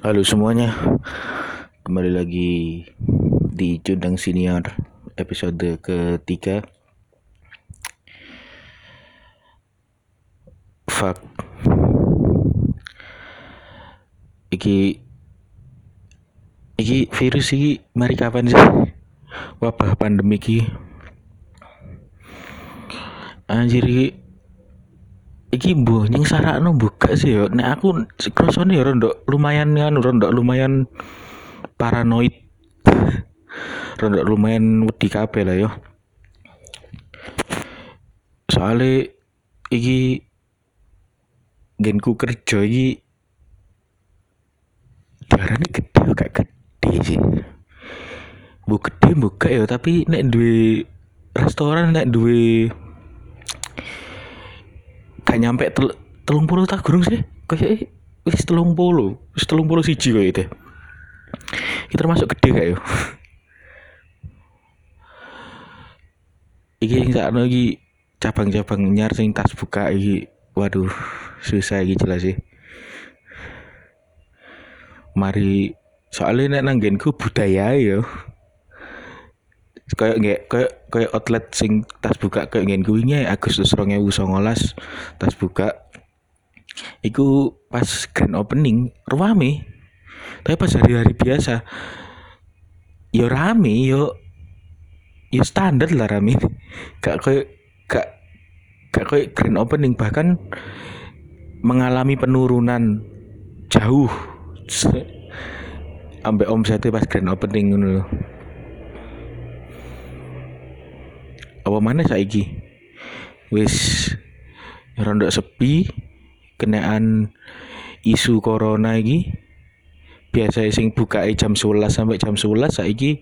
Halo semuanya, kembali lagi di Cundang Senior episode ketiga. Fuck. Iki iki virus iki mari kapan sih? Wabah pandemi iki. Anjir iki iki mbuh nying sarakno buka sih yo. Nek aku krasane ya rondok lumayan kan rondok lumayan paranoid. rondok lumayan wedi kabeh lah yo. Soale iki genku kerja iki diarani gede gak gede sih. Bu gede buka ya tapi nek duwe restoran nek duwe gak nyampe tel telung puluh tak gurung sih. Kayak wis telung puluh. Wis telung puluh siji kayak itu itu termasuk gede kayak yo iki yang tak lagi cabang-cabang nyar sing tas buka iki. Waduh susah iki jelas sih. Mari soalnya nek nanggenku budaya yo kayak nggak kayak kayak outlet sing tas buka kayak ngene kuwi Agustus 2019 tas buka. Iku pas grand opening rame. Tapi pas hari-hari biasa yo rame yo yo standar lah rame. Gak kayak gak gak kayak grand opening bahkan mengalami penurunan jauh sampai omsetnya pas grand opening ngono apa mana saiki? Wis rondok sepi kenaan isu corona iki. Biasa sing buka jam 11 sampai jam 11 saiki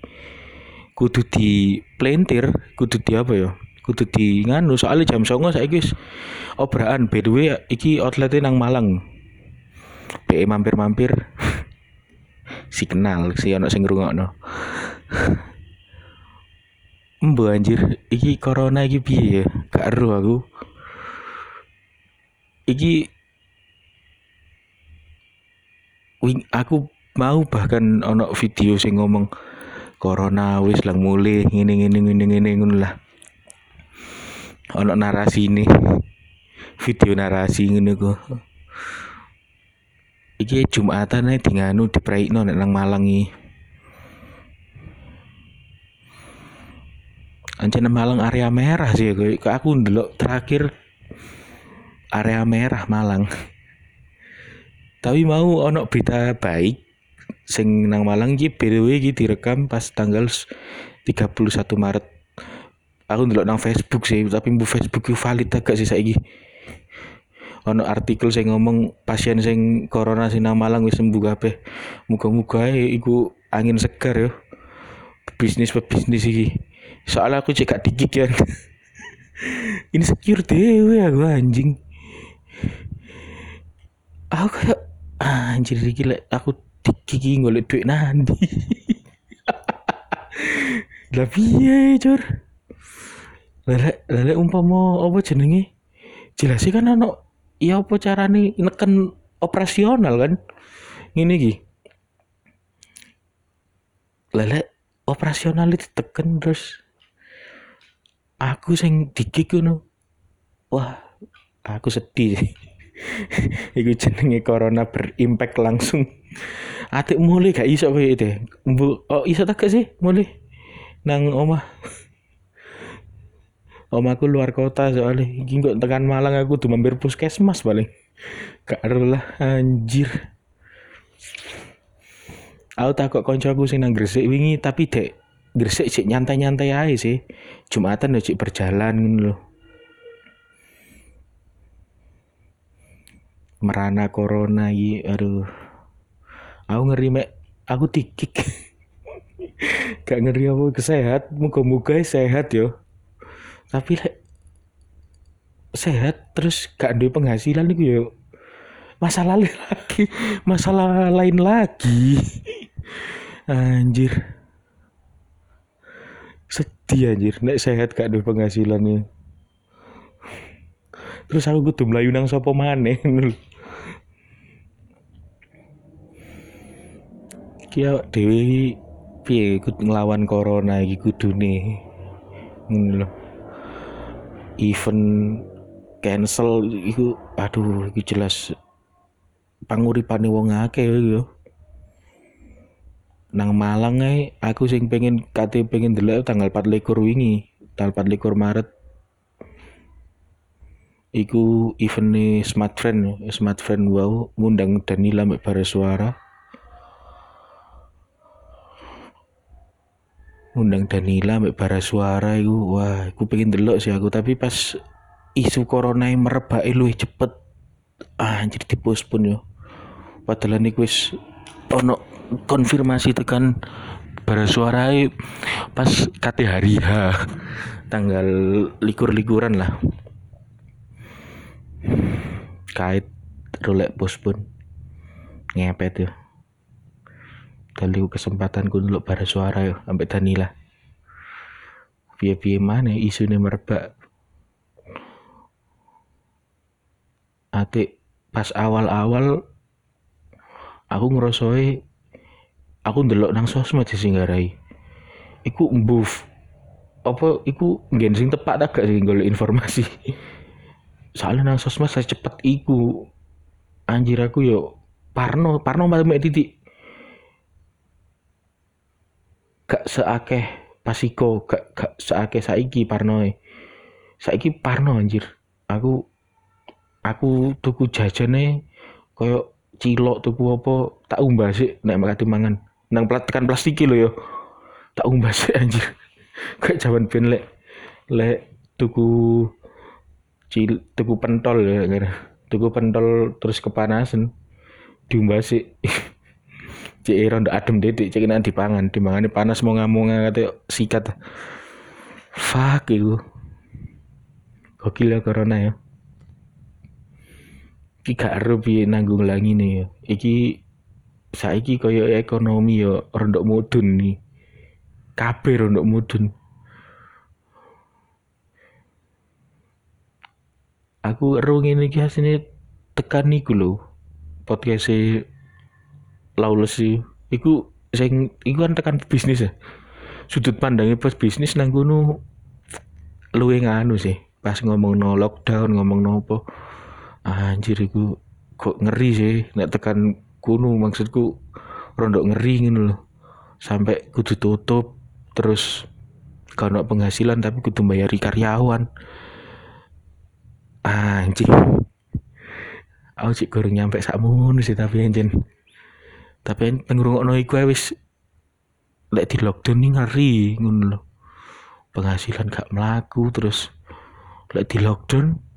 kudu di plentir kudu di apa ya? Kudu di nganu soalnya jam songo saiki wis obraan by the way iki outletnya nang Malang. Be mampir-mampir. Si kenal si ono sing ngrungokno Embo anjir, iki corona iki piye ya? Gak ero aku. Iki wing aku mau bahkan ono video sing ngomong corona wis lang mulai ngene ngene ngene ngene ngono lah. Ono narasi ini. Video narasi ngene kok. Iki Jumatan ae di nganu dipraikno nek nang Malang iki. Anjir Malang area merah sih gue. Aku ndelok terakhir area merah Malang. Tapi mau ono berita baik sing nang Malang iki BDW iki direkam pas tanggal 31 Maret. Aku ndelok nang Facebook sih, tapi bu Facebook itu valid agak sih saiki. Ono artikel sing ngomong pasien sing corona sing nang Malang wis sembuh kabeh. Muga-muga iku angin segar yo. Bisnis pebisnis iki soalnya aku cek dikik kan ini secure dewe aku anjing. Aku kayak anjir gila aku dikik ngolek duit nanti lah piye cur? Lele lele umpama apa jenenge? Sih kan ano ya apa carane neken operasional kan? Ini ki lele operasional itu tekan terus aku sing dikik ngono. Wah aku sedih. Iku jenenge corona berimpact langsung. Atik mulai gak iso koyo itu oh iso tak sih mulai nang omah. Aku luar kota soalnya. Iki kok tekan Malang aku tuh mampir puskesmas paling. Gak lah anjir aku takut koncoku sing nang Gresik wingi tapi dek Gresik cik nyantai-nyantai aja sih. Jumatan ya cik berjalan loh. Merana corona iki, aduh. Aku ngeri mek, aku tikik. Gak ngeri apa kesehat, muka-muka sehat yo. Tapi lek sehat terus gak ada penghasilan nih yo. Masalah lagi, masalah lain lagi. Anjir. Sedih anjir. Nek sehat gak ada penghasilannya terus aku kudu melayu nang sapa maneh iki awak dhewe piye? Ikut nglawan corona iki kudune. Ngono event cancel iku aduh iki jelas panguripane wong akeh yo. Nang Malang ae aku sing pengen kate pengen delok tanggal 24 wingi tanggal 24 Maret. Iku event Smart Friend Smart Friend wow ngundang Danila mbak Bara Suara. Ngundang Danila mbak Bara Suara iku wah aku pengen delok sih aku tapi pas isu corona merebak luwih cepet ah anjir dipospon yo padahal niku wis ono konfirmasi tekan bara suara pas kate hari H tanggal likur-likuran lah. Kait rolek pospon ngepet yo. Kali kesempatan ku dulu para suara yo sampai Danila piye-piye mana isu ini merebak. Ate pas awal-awal aku ngerosoi aku ndelok nang sosmed sing ngarai iku mbuf apa iku nggen sing tepak tak gak sing golek informasi? Soalnya nang sosmed saya cepet iku. Anjir aku yo parno parno mek titik gak seakeh pasiko gak gak seakeh saiki parno saiki parno anjir. Aku aku tuku jajane koyo cilok tuku apa tak umbah sih nek makati mangan. Nang plat tekan plastik lo yo tak umbah sih anjir. Kayak jaman ben lek lek tuku cil tuku pentol ya kan tuku pentol terus kepanasan diumbah sih. Cek ndak adem dedik cek nanti dipangan dimangane panas mau ngamuk kata sikat. Fuck itu gokil ya corona ya iki gak ero piye nanggung nih ya. Iki saiki kaya ekonomi ya rondok mudun nih. Kabeh rondok mudun. Aku ero ngene iki asine tekan niku lho. Podcast e Lawless. Iku sing iku kan tekan bisnis ya. Sudut pandangnya pas bisnis nang kono luwe nganu sih. Pas ngomong no lockdown, ngomong no apa anjir iku kok ngeri sih. Nek tekan kuno maksudku rondok ngeri ngono loh sampai kudu tutup terus kalau penghasilan tapi kudu bayari karyawan. Anjing aku sih kurang nyampe sakmono sih tapi anjing tapi pengrungokno iku wis. Lek di lockdown nih ngeri ngono loh penghasilan gak melaku terus lek di lockdown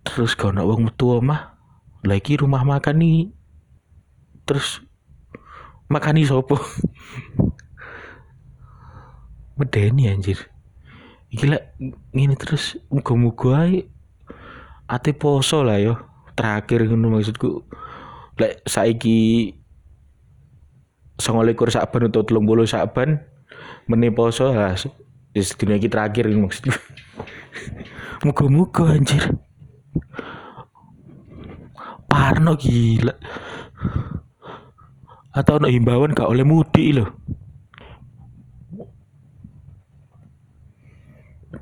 terus kau nak wong tua mah lagi rumah makan nih terus makan nih sopo medeni anjir. Gila ini terus muga-muga ate poso lah yo. Terakhir ngono maksudku. Lek saiki sangolikur saban atau telung bulu saban meni poso lah. Dina iki terakhir maksudku. Muga-muga anjir Parno gila. Atau ono himbauan gak oleh mudik loh.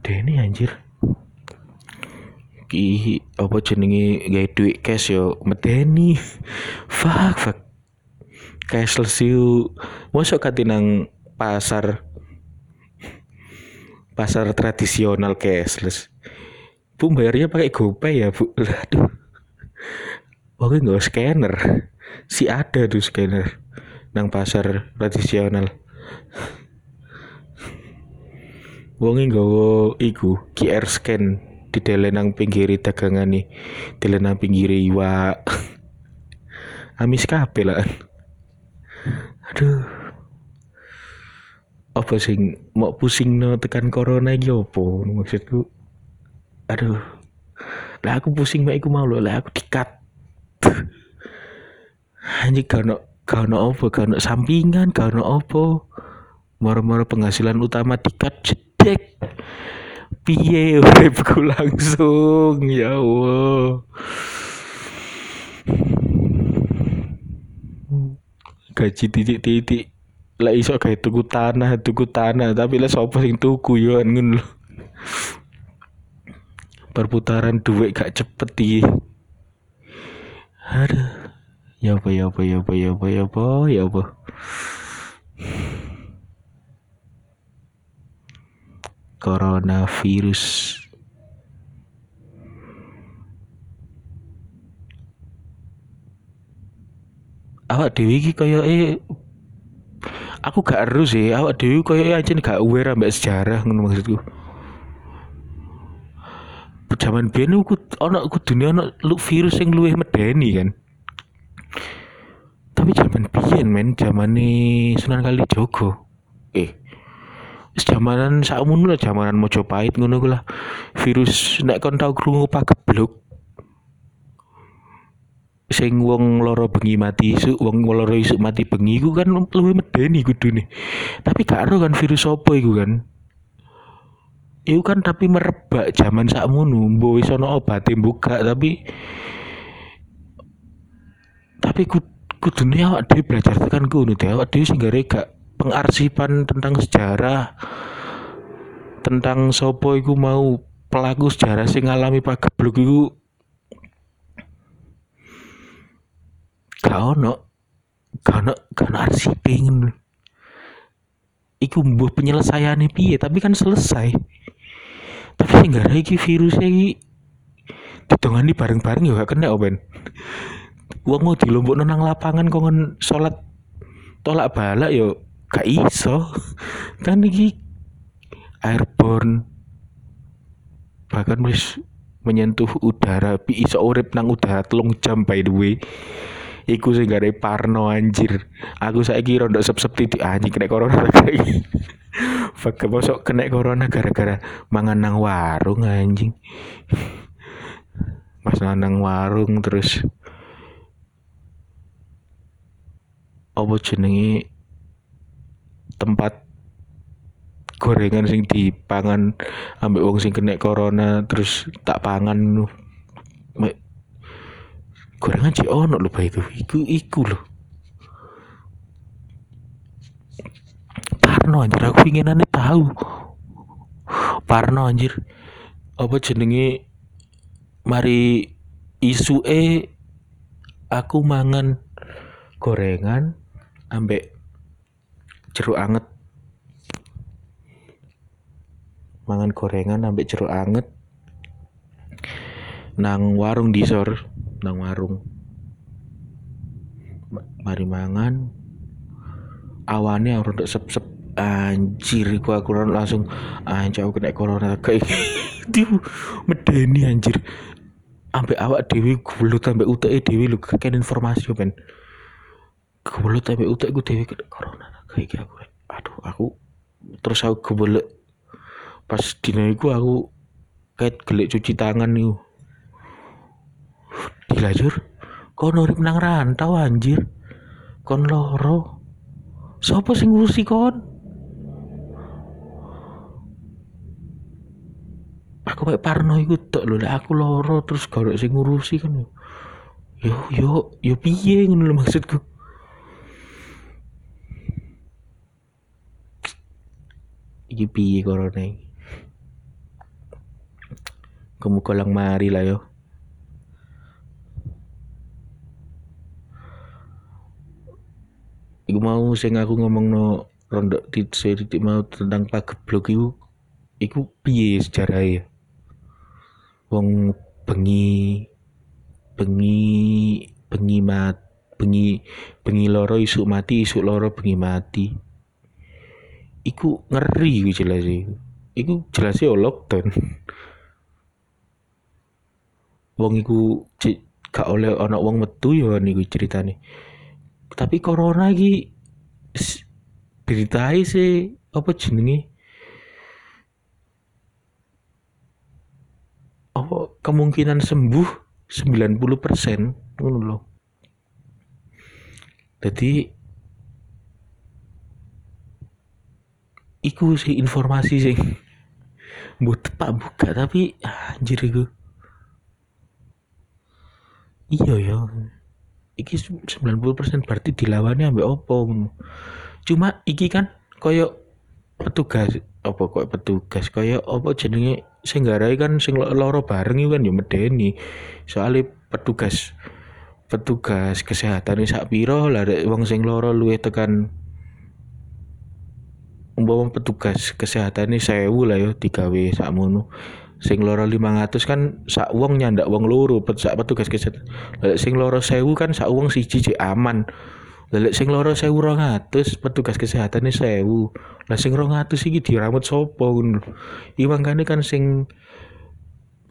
Deni anjir. Ki apa jenenge gawe duit cash yo medeni. fuck fuck. Cashless you. Mosok kate nang pasar pasar tradisional cashless. Bu bayarnya pakai GoPay ya, Bu. Aduh. Oke nggak scanner. Si ada tuh scanner nang pasar tradisional. Wonge nggawa iku QR scan di nang pinggiri dagangan nih. Nang pinggiri iwa. Amis kabeh lah. Aduh. Apa sing mau pusing no tekan corona iki opo maksudku aduh. Lah aku pusing mah, iku mau lho. Lah aku dikat. Anjir kano kano opo kano sampingan kano opo moro-moro penghasilan utama dikat jedek. Piye uripku langsung? Ya Allah. Gaji titik-titik. Lah iso kayak tuku tanah tuku tanah. Tapi lah sopo sing tuku yo kan, ngono lo perputaran duit gak cepet iki aduh. Ya apa ya apa ya apa ya apa ya apa ya apa? Coronavirus. Awak dewi iki eh aku gak harus sih. Awak dewi kaya aja gak aware ambek sejarah ngono maksudku zaman biyen ana dunia ana lu virus yang luwih medeni kan? Tapi zaman biyen men zamane Sunan Kalijogo eh zamanan sakmono lah zamanan Mojopahit ngono ku lah. Virus nek kon tau krungu pagebluk sing wong loro bengi mati isu wong loro isu mati bengi ku kan luwih medeni kudune. Tapi gak kan virus apa iku kan itu kan tapi merebak zaman sakmono mbok wis ana buka tapi tapi kudune awak dhewe belajar tekan ngono deh awak dhewe sing gak pengarsipan tentang sejarah tentang sopo iku mau pelaku sejarah sing ngalami pagebluk iku gak ono gak ono gak ono iku mbuh penyelesaiannya piye tapi kan selesai tapi sing gara iki virusnya iki. Ditongani bareng-bareng ya gak kena open uang mau dilombok nang lapangan kongen sholat tolak balak yo gak iso. Kan iki airborne. Bahkan wis menyentuh udara pi iso urip nang udara telung jam by the way iku sing gare parno anjir. Aku saiki rondo sep-sep titik anjing kena corona lagi. Fuck, bosok kena corona gara-gara mangan nang warung anjing. Mas nang warung terus apa jenenge tempat gorengan sing dipangan ambek wong sing kena corona terus tak pangan gorengan sih ono lho itu. Iku iku lho. Parno anjir. Aku pinginane tahu. Parno anjir. Apa jenenge? Mari isu e aku mangan gorengan ambek jeruk anget. Mangan gorengan ambek jeruk anget nang warung disor nang warung. Mari mangan awane untuk sep-sep anjir iku aku langsung anjir aku kena corona kayak gitu medeni anjir. Sampai awak dewi gulut sampai utek dewi lu kakek informasi ben gulut sampai utek gue dewi kena corona kayak aku aduh aku terus aku kebelet pas dina iku aku kayak gelik cuci tangan nih dilajur kau nurip nang rantau anjir. Kon loro. Sopo sing ngurusi kon? Aku kayak parno iku tok lho aku loro terus gak sing ngurusi kan yo. Yo yo piye ngono lho maksudku? Iki piye corona iki kamu kolang mari lah yo Iku mau sing aku ngomong no rondok titik mau tentang pageblok iku iku piye ya wong bengi bengi bengi mat bengi bengi loro isuk mati isuk loro bengi mati. Iku ngeri iku jelas iku iku jelas ya lockdown. Wong iku gak oleh ana wong metu ya niku ceritane tapi corona iki beritai sih apa jenenge? Apa kemungkinan sembuh 90% ngono loh. Jadi iku sih informasi sih. Buat tepak buka tapi anjir iku. Iya ya iki 90% berarti dilawannya ambek opo cuma iki kan koyo petugas apa kok petugas koyo apa jenenge sing garai kan sing loro bareng kan ya medeni. Soalnya petugas petugas kesehatan sak piro lah wong sing loro luwe tekan umpama petugas kesehatan ini sewu lah yo digawe sakmono sing loro 500 kan sak wong nyandak wong loro sak petugas kesehatan lek sing loro sewu kan sak wong siji cek aman. Lek sing loro sewu rong atus petugas kesehatan ini sewu. Lah sing rong atus iki diramut sopo ngono iwangane kan sing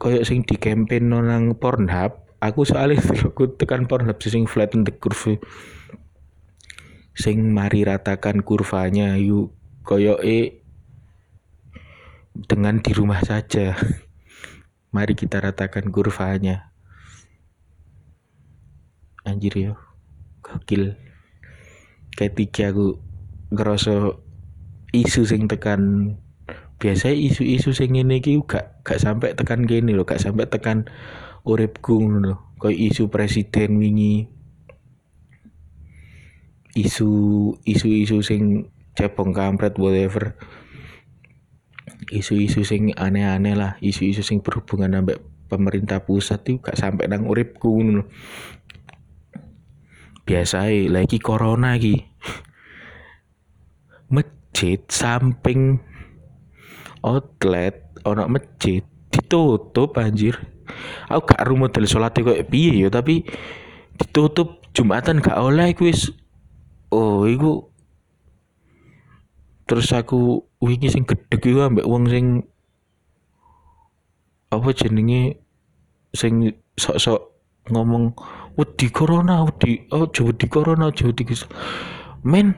koyo sing di campaign nang Pornhub aku soalnya aku tekan Pornhub sing flatten the curve. Sing mari ratakan kurvanya yuk koyo e dengan di rumah saja. Mari kita ratakan kurvanya. Anjir yo. Gokil. Ketika aku ngerasa isu sing tekan biasa isu-isu sing ngene iki gak gak sampai tekan gini loh, gak sampai tekan uripku ngono lho. Kayak isu presiden wingi. Isu isu-isu sing cebong kampret whatever isu-isu sing aneh-aneh lah isu-isu sing berhubungan sampai pemerintah pusat itu gak sampai nang uripku ngono biasa lagi corona lagi masjid samping outlet ono masjid ditutup anjir. Aku gak rumah dari sholat kok piye ya tapi ditutup jumatan gak oleh wis. Oh iku. Terus aku wingi sing gedhe iku ambek wong sing apa jenenge sing sok-sok ngomong wedi corona wedi oh jauh di corona jauh di men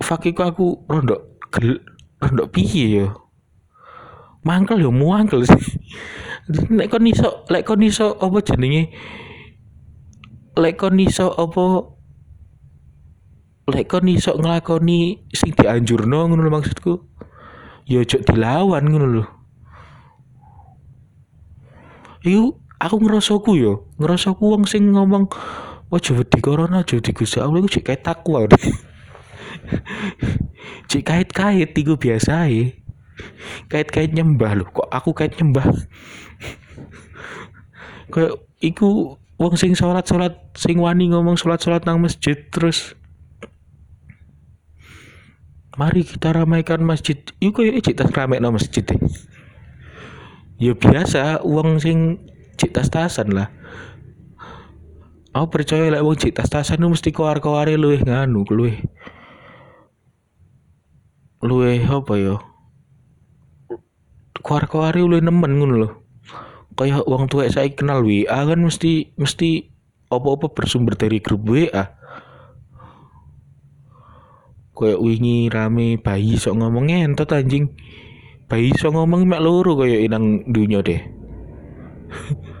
fakiku aku rondo gel rondo piye yo mangkel yo muangkel sih. Lek kon iso lek kon iso apa jenenge? Lek kon iso apa lek kon iso nglakoni sing dianjurno ngono lho maksudku ya ojo dilawan ngono lho Iku aku ngerasaku yo, ngerasaku wong sing ngomong ojo wedi corona, ojo wedi Gusti Allah iku cek kayak takwa. cek kait-kait iku biasa. Kait-kait nyembah lho, kok aku kait nyembah. Kayak iku wong sing salat-salat sing wani ngomong salat-salat nang masjid terus mari kita ramaikan masjid. Iku ya cik tas rame no masjid deh ya biasa uang sing cik tas tasan lah. Aku percaya lah uang cik tas tasan mesti keluar luwe nganu luwe luwe apa ya keluar luwe nemen ngono loh kayak uang tua saya kenal WA kan mesti mesti apa-apa bersumber dari grup WA kayak wingi rame bayi sok ngomong entot anjing. Bayi sok ngomong mek loro kayak inang dunia deh.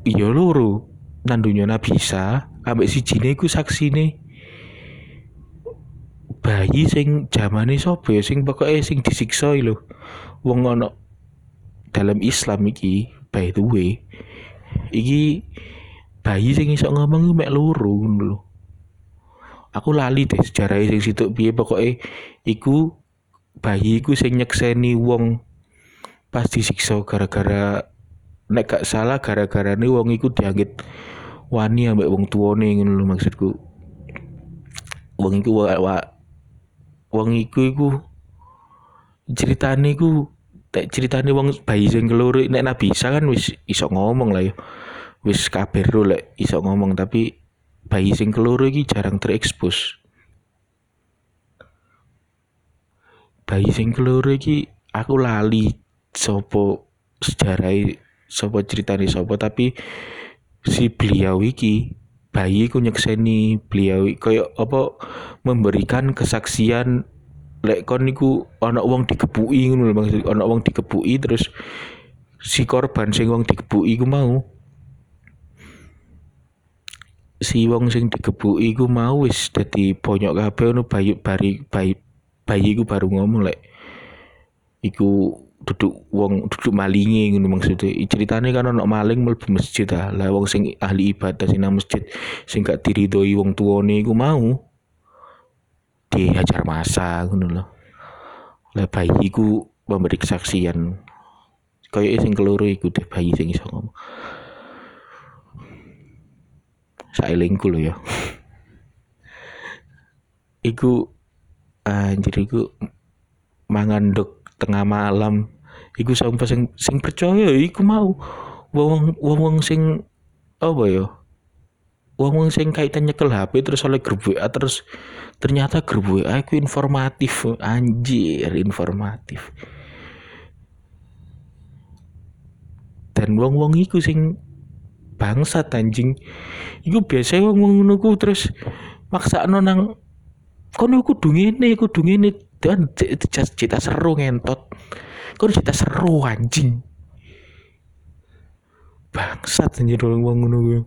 Iya loro. Nang dunia bisa ambek si ku saksi nih bayi sing zamane sapa ya? Sing pokoknya sing disiksa lho. Wong ono dalam Islam iki by the way iki bayi sing iso ngomong mek loro ngono aku lali deh sejarah sing situ piye pokoknya iku bayi iku sing nyekseni wong pas disiksa gara-gara nek gak salah gara-gara nih wong iku dianggit wani ambek wong tuane ngono lho maksudku. Wong iku wa, wa wong iku iku ceritane iku tak ceritane wong bayi sing keloro nek nabi bisa kan wis iso ngomong lah ya. Wis kabeh lek iso ngomong tapi bayi sing keloro iki jarang terekspos. Bayi sing keloro iki aku lali sopo sejarah sopo ceritane sopo tapi si beliau iki bayi ku nyekseni beliau koyo apa memberikan kesaksian lek kon niku ana wong digebuki ngono lho maksud ana wong terus si korban sing wong digebuki ku mau si wong sing digebuki iku mau wis dadi bonyok kabeh ngono bayi bari bayi bayi iku baru ngomong lek iku duduk wong duduk malinge ngono maksudnya. Ceritane kan ono maling mlebu masjid ah lah wong sing ahli ibadah sing nang masjid sing gak diridhoi wong tuane iku mau dihajar masa ngono lho. Lah bayi iku memberi kesaksian. Kaya sing keloro iku deh bayi sing iso ngomong saelingku lho ya. Iku anjir iku mangan dok tengah malam. Iku sampai sing sing percaya iku mau. Wong wong sing apa ya? Wong wong sing kaitan nyekel HP terus oleh grup WA terus ternyata grup WA iku informatif anjir informatif. Dan wong wong iku sing bangsa anjing. Iku biasa wong ngono terus maksa nang kono kudu ngene kudu ngene. Dan cerita seru ngentot. Kau cerita seru anjing? Bangsat anjir wong ngono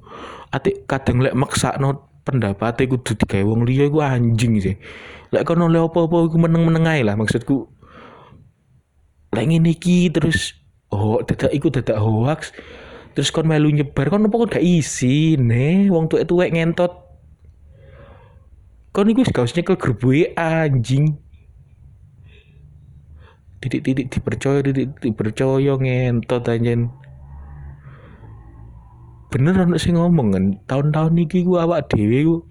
ati kadang lek no pendapat kudu digawe wong liya iku anjing sih. Lek kono le apa-apa iku meneng-meneng ae lah maksudku. Lek ngene iki terus oh dadak iku dadak hoax terus kon melu nyebar kon apa kon gak isi nih wong tuwek-tuwek ngentot. Kon iku gak usah nyekel grup anjing. Titik-titik dipercaya titik dipercaya ngentot anjen. Bener anak sih ngomong kan tahun-tahun ini gua awak dewi gua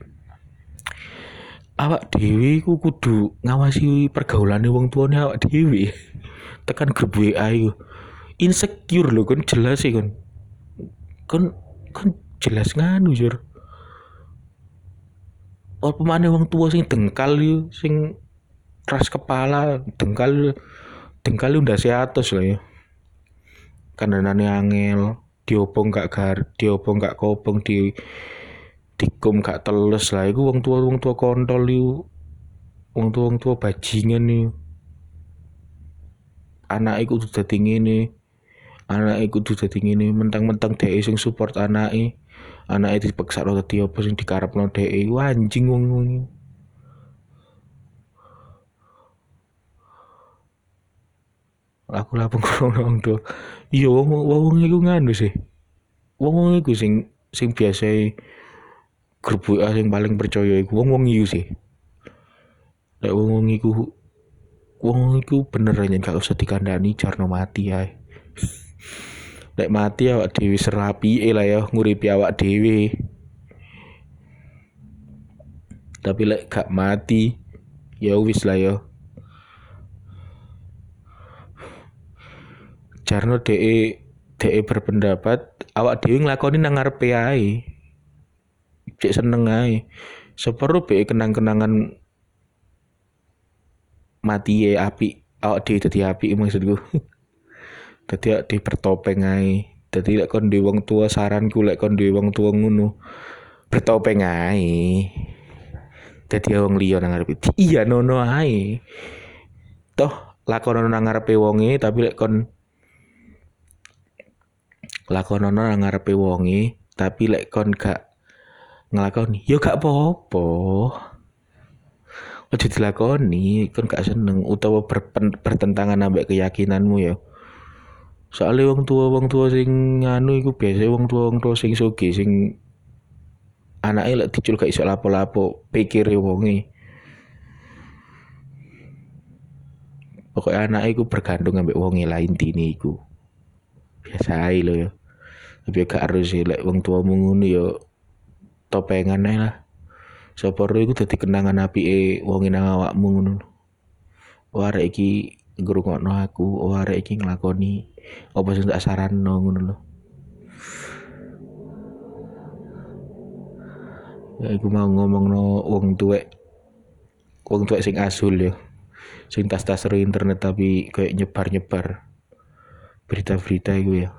awak dewi gua kudu ngawasi pergaulan wong tuane awak dewi tekan grup WA iku. Insecure loh kan jelas sih kan kan kan jelas nganu jur apa mana wong tua sing dengkal yo sing keras kepala dengkal dengkal udah atas lah ya nani angel diopong gak gar diopong gak kopong di dikum gak teles lah. Iku wong tua wong tua kontol yu wong tua wong tua bajingan yu anak iku udah tinggi nih anak iku udah tinggi nih mentang-mentang dhek sing support anak anak itu dipaksa lo tadi apa sing dikarepno dhek anjing wong wong. Aku lapang kurang wong tuh. Iya wong wong iku nganu sih. Wong wong iku sing sing biasa grup WA sing paling percaya iku. Wong wong iku sih. Lek wong wong iku wong iku bener aja gak usah dikandani jarno mati ya lek mati awak dewi serapi lah ya nguripi awak dewi tapi lek gak mati ya wis lah ya. Jarno de de berpendapat awak dewi ngelakoni nang ngarepe ae. Cek seneng ae. Separuh be kenang-kenangan mati ya api awak dewi dadi api maksudku dadi awak dewi bertopeng ae. Dadi lek kon wong tua saranku lek kon wong tua ngono bertopeng ae. Dadi wong liya nang ngarepe. Iya nono ae. Toh lakon nang ngarepe wonge tapi lek kon lakonono nang ngarepe wonge tapi lek kon gak ngelakoni yo gak apa-apa. Aja dilakoni kon gak seneng utawa berpen, bertentangan ambek keyakinanmu ya soalnya wong tua wong tua sing nganu iku biasa wong tua wong tua sing soge sing anaknya lek dicul gak iso lapo-lapo pikir wonge. Pokoknya anak iku bergantung ambek wonge lain tini iku. Biasa aja lo ya. Tapi gak harus sih lek wong tua ngono yo topengan ae lah. Sapa ro iku dadi kenangan apike wong nang awakmu ngono oh arek iki ngrungokno aku oh arek iki nglakoni apa sing tak saranno ngono lho. Ya iku mau ngomongno wong tuwek wong tuwek sing asul ya sing tas-tas seru internet tapi kayak nyebar-nyebar berita-berita iku ya.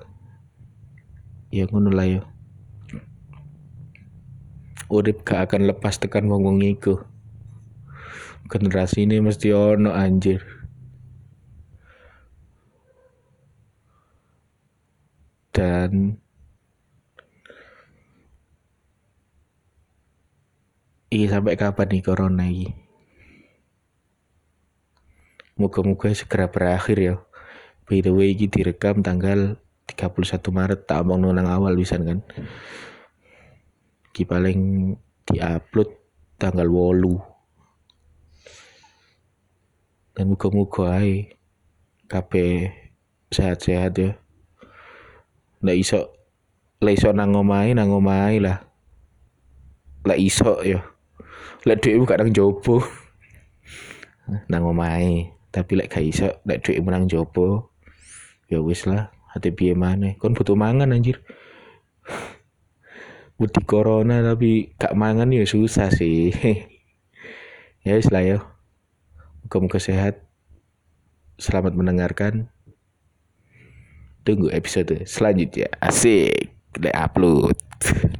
Ya ngono lah ya. Urip gak akan lepas tekan ngomong iku. Generasi ini mesti ono anjir dan Iya sampai kapan nih corona ini? Moga-moga segera berakhir ya. by the way iki direkam tanggal 31 Maret tak omong nang awal pisan kan iki paling diupload tanggal 8 dan muga-muga ae kabeh sehat-sehat ya ndak iso lek iso nang omahe nang omahe lah. Lek iso ya lek dhuwitmu gak nang jopo nang omahe tapi lek gak iso lek dhuwitmu nang jopo ya wis lah. Ate piye maneh? Kon butuh mangan anjir. Wedi corona tapi gak mangan ya susah sih. Ya wis lah ya muka-muka sehat. Selamat mendengarkan tunggu episode selanjutnya. Asik. Udah upload